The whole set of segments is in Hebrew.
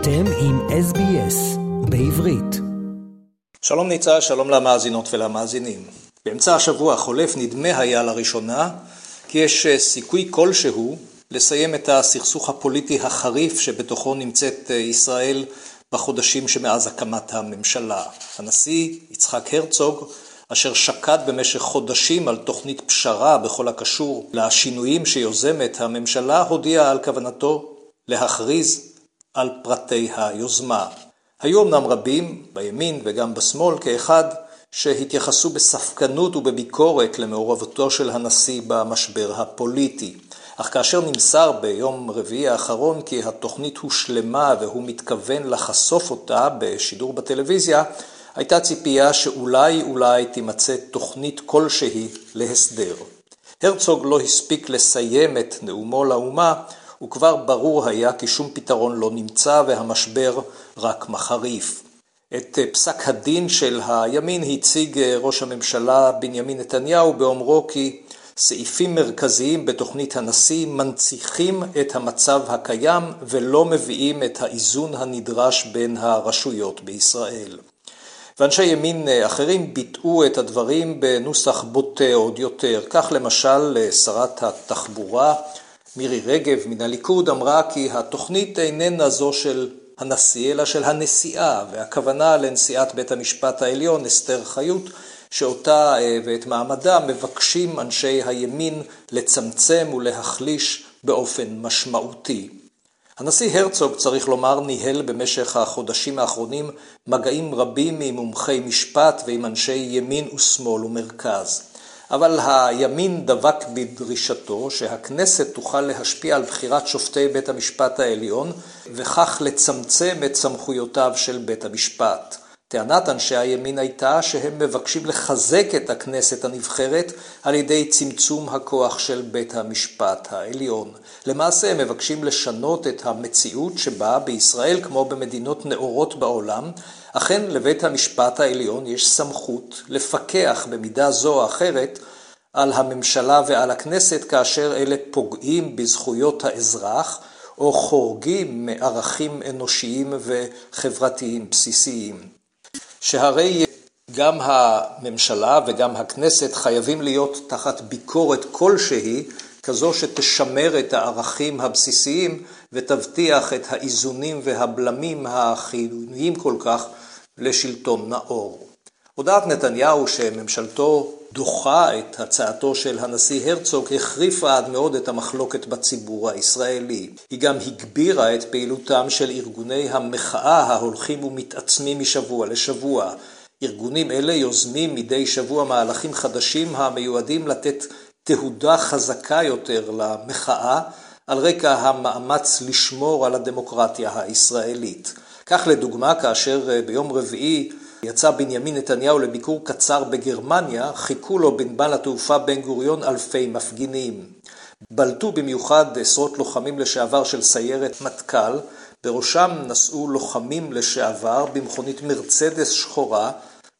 אתם עם SBS בעברית. שלום ניצה, שלום למאזינות ולמאזינים. באמצע השבוע החולף נדמה היה לראשונה כי יש סיכוי כלשהו לסיים את הסכסוך הפוליטי החריף שבתוכו נמצאת ישראל בחודשים שמאז הקמת הממשלה. הנשיא יצחק הרצוג אשר שקד במשך חודשים על תוכנית פשרה בכל הקשור לשינויים שיוזמת הממשלה, הודיע על כוונתו להכריז על פרטי היוזמה. היו אמנם רבים, בימין וגם בשמאל כאחד, שהתייחסו בספקנות ובביקורת למעורבותו של הנשיא במשבר הפוליטי. אך כאשר נמסר ביום רביעי האחרון כי התוכנית הושלמה והוא מתכוון לחשוף אותה בשידור בטלוויזיה, הייתה ציפייה שאולי אולי תימצא תוכנית כלשהי להסדר. הרצוג לא הספיק לסיים את נאומו לאומה, וכבר ברור היה כי שום פתרון לא נמצא והמשבר רק מחריף. את פסק הדין של הימין הציג ראש הממשלה בנימין נתניהו באומרו כי סעיפים מרכזיים בתוכנית הנשיא מנציחים את המצב הקיים ולא מביאים את האיזון הנדרש בין הרשויות בישראל. ואנשי ימין אחרים ביטאו את הדברים בנוסח בוטה עוד יותר. כך למשל שרת התחבורה מירי רגב מן הליכוד אמרה כי התוכנית איננה זו של הנשיא אלא של הנשיאה והכוונה לנשיאת בית המשפט העליון אסתר חיות שאותה ואת מעמדה מבקשים אנשי הימין לצמצם ולהחליש באופן משמעותי. הנשיא הרצוג, צריך לומר, ניהל במשך החודשים האחרונים מגעים רבים עם מומחי משפט ועם אנשי ימין ושמאל ומרכז. אבל הימין דבק בדרישתו שהכנסת תוכל להשפיע על בחירת שופטי בית המשפט העליון וכך לצמצם את סמכויותיו של בית המשפט. טענת אנשי הימין הייתה שהם מבקשים לחזק את הכנסת הנבחרת על ידי צמצום הכוח של בית המשפט העליון. למעשה הם מבקשים לשנות את המציאות שבה בישראל כמו במדינות נאורות בעולם, אכן לבית המשפט העליון יש סמכות לפקח במידה זו או אחרת על הממשלה ועל הכנסת כאשר אלה פוגעים בזכויות האזרח או חורגים מערכים אנושיים וחברתיים בסיסיים. שהרי גם הממשלה וגם הכנסת חייבים להיות תחת ביקורת כלשהי, כזו שתשמר את הערכים הבסיסיים ותבטיח את האיזונים והבלמים החיוניים כל כך לשלטון נאור. הודעת נתניהו שממשלתו דוחה את הצעתו של הנשיא הרצוג החריפה עד מאוד את המחלוקת בציבור הישראלי. היא גם הגבירה את פעילותם של ארגוני המחאה ההולכים ומתעצמים משבוע לשבוע. ארגונים אלה יוזמים מדי שבוע מהלכים חדשים המיועדים לתת תהודה חזקה יותר למחאה על רקע המאמץ לשמור על הדמוקרטיה הישראלית. כך לדוגמה, כאשר ביום רביעי יצא בנימין נתניהו לביקור קצר בגרמניה, חיכו לו בנמל התעופה בן גוריון אלפי מפגינים. בלטו במיוחד עשרות לוחמים לשעבר של סיירת מטכ"ל, בראשם נסעו לוחמים לשעבר במכונית מרצדס שחורה,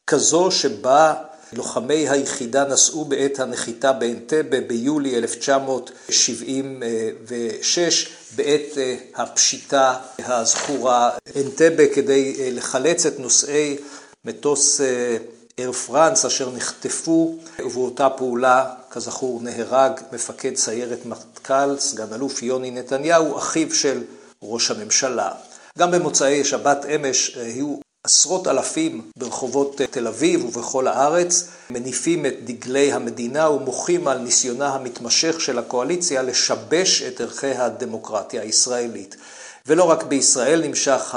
כזו שבה לוחמי היחידה נסעו בעת הנחיתה באנטבה ביולי 1976, בעת הפשיטה הזכורה אנטבה כדי לחלץ את נוסעי מטוס אייר פרנס אשר נחטפו, ובאותה פעולה, כזכור, נהרג מפקד סיירת מטכ"ל, סגן אלוף יוני נתניהו, אחיו של ראש הממשלה. גם במוצאי שבת אמש היו עשרות אלפים ברחובות תל אביב ובכל הארץ, מניפים את דגלי המדינה ומוחים על ניסיונה המתמשך של הקואליציה לשבש את ערכי הדמוקרטיה הישראלית. ולא רק בישראל נמשך,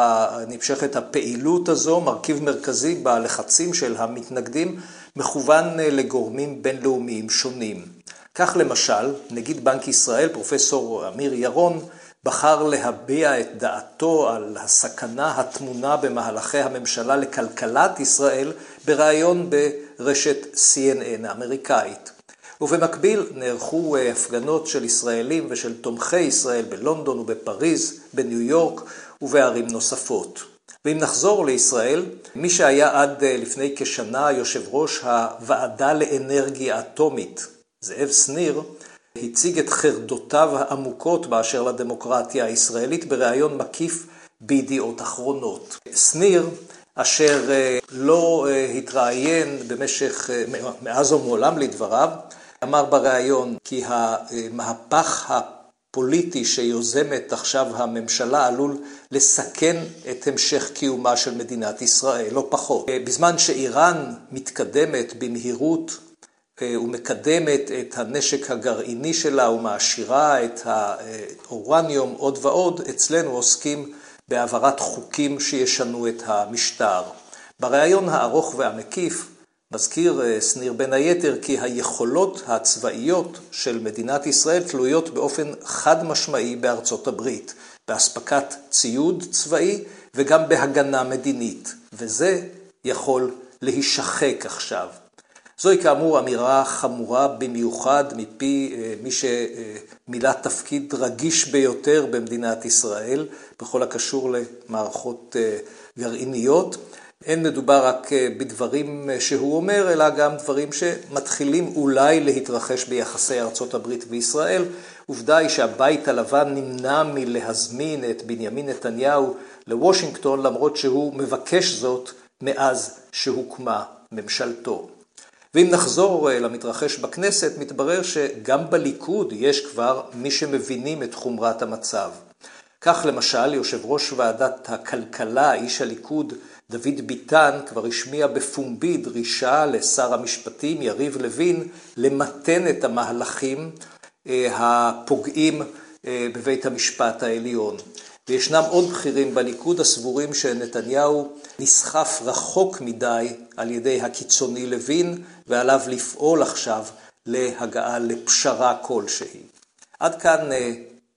נמשכת הפעילות הזו, מרכיב מרכזי בלחצים של המתנגדים מכוון לגורמים בינלאומיים שונים. כך למשל, נגיד בנק ישראל, פרופסור אמיר ירון, בחר להביע את דעתו על הסכנה הטמונה במהלכי הממשלה לכלכלת ישראל בריאיון ברשת CNN האמריקאית. ובמקביל נערכו הפגנות של ישראלים ושל תומכי ישראל בלונדון ובפריז, בניו יורק ובערים נוספות. ואם נחזור לישראל, מי שהיה עד לפני כשנה יושב ראש הוועדה לאנרגיה אטומית, זאב שניר, הציג את חרדותיו העמוקות באשר לדמוקרטיה הישראלית בריאיון מקיף בידיעות אחרונות. שניר, אשר לא התראיין במשך, מאז ומעולם לדבריו, אמר בריאיון כי המהפך הפוליטי שיוזמת עכשיו הממשלה עלול לסכן את המשך קיומה של מדינת ישראל, לא פחות. בזמן שאיראן מתקדמת במהירות ומקדמת את הנשק הגרעיני שלה ומעשירה את האורניום עוד ועוד, אצלנו עוסקים בהעברת חוקים שישנו את המשטר. בריאיון הארוך והמקיף מזכיר שניר בין היתר כי היכולות הצבאיות של מדינת ישראל תלויות באופן חד משמעי בארצות הברית, באספקת ציוד צבאי וגם בהגנה מדינית, וזה יכול להישחק עכשיו. זוהי כאמור אמירה חמורה במיוחד מפי מי שמילא תפקיד רגיש ביותר במדינת ישראל בכל הקשור למערכות גרעיניות. אין מדובר רק בדברים שהוא אומר, אלא גם דברים שמתחילים אולי להתרחש ביחסי ארצות הברית וישראל. עובדה היא שהבית הלבן נמנע מלהזמין את בנימין נתניהו לוושינגטון, למרות שהוא מבקש זאת מאז שהוקמה ממשלתו. ואם נחזור למתרחש בכנסת, מתברר שגם בליכוד יש כבר מי שמבינים את חומרת המצב. כך למשל, יושב ראש ועדת הכלכלה, איש הליכוד, דוד ביטן, כבר השמיע בפומבי דרישה לשר המשפטים, יריב לוין, למתן את המהלכים הפוגעים בבית המשפט העליון. וישנם עוד בכירים בליכוד הסבורים שנתניהו נסחף רחוק מדי על ידי הקיצוני לוין, ועליו לפעול עכשיו להגעה לפשרה כלשהי. עד כאן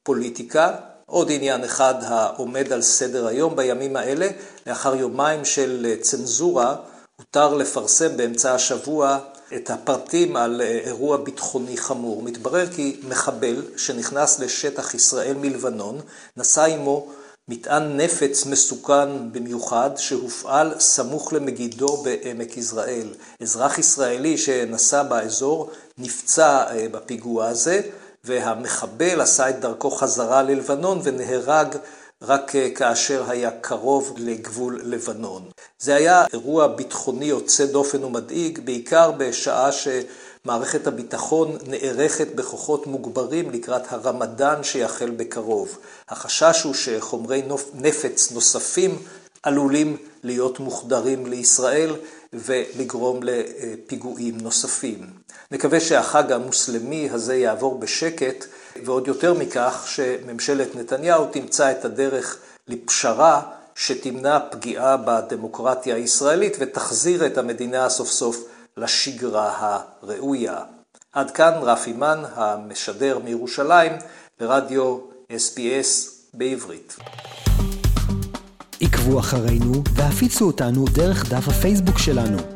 פוליטיקה. עוד עניין אחד העומד על סדר היום בימים האלה, לאחר יומיים של צנזורה, הותר לפרסם באמצע השבוע את הפרטים על אירוע ביטחוני חמור. מתברר כי מחבל שנכנס לשטח ישראל מלבנון, נשא עמו מטען נפץ מסוכן במיוחד שהופעל סמוך למגידו בעמק יזרעאל. אזרח ישראלי שנסע באזור נפצע בפיגוע הזה, והמחבל עשה את דרכו חזרה ללבנון ונהרג רק כאשר היה קרוב לגבול לבנון. זה היה אירוע ביטחוני יוצא דופן ומדאיג, בעיקר בשעה שמערכת הביטחון נערכת בכוחות מוגברים לקראת הרמדאן שיחל בקרוב. החשש הוא שחומרי נפץ נוספים עלולים להיות מוחדרים לישראל ולגרום לפיגועים נוספים. נקווה שהחג המוסלמי הזה יעבור בשקט, ועוד יותר מכך שממשלת נתניהו תמצא את הדרך לפשרה שתמנע פגיעה בדמוקרטיה הישראלית ותחזיר את המדינה סוף סוף לשגרה הראויה. עד כאן רפי מן, המשדר מירושלים, לרדיו SBS בעברית. עקבו אחרינו והפיצו אותנו דרך דף הפייסבוק שלנו.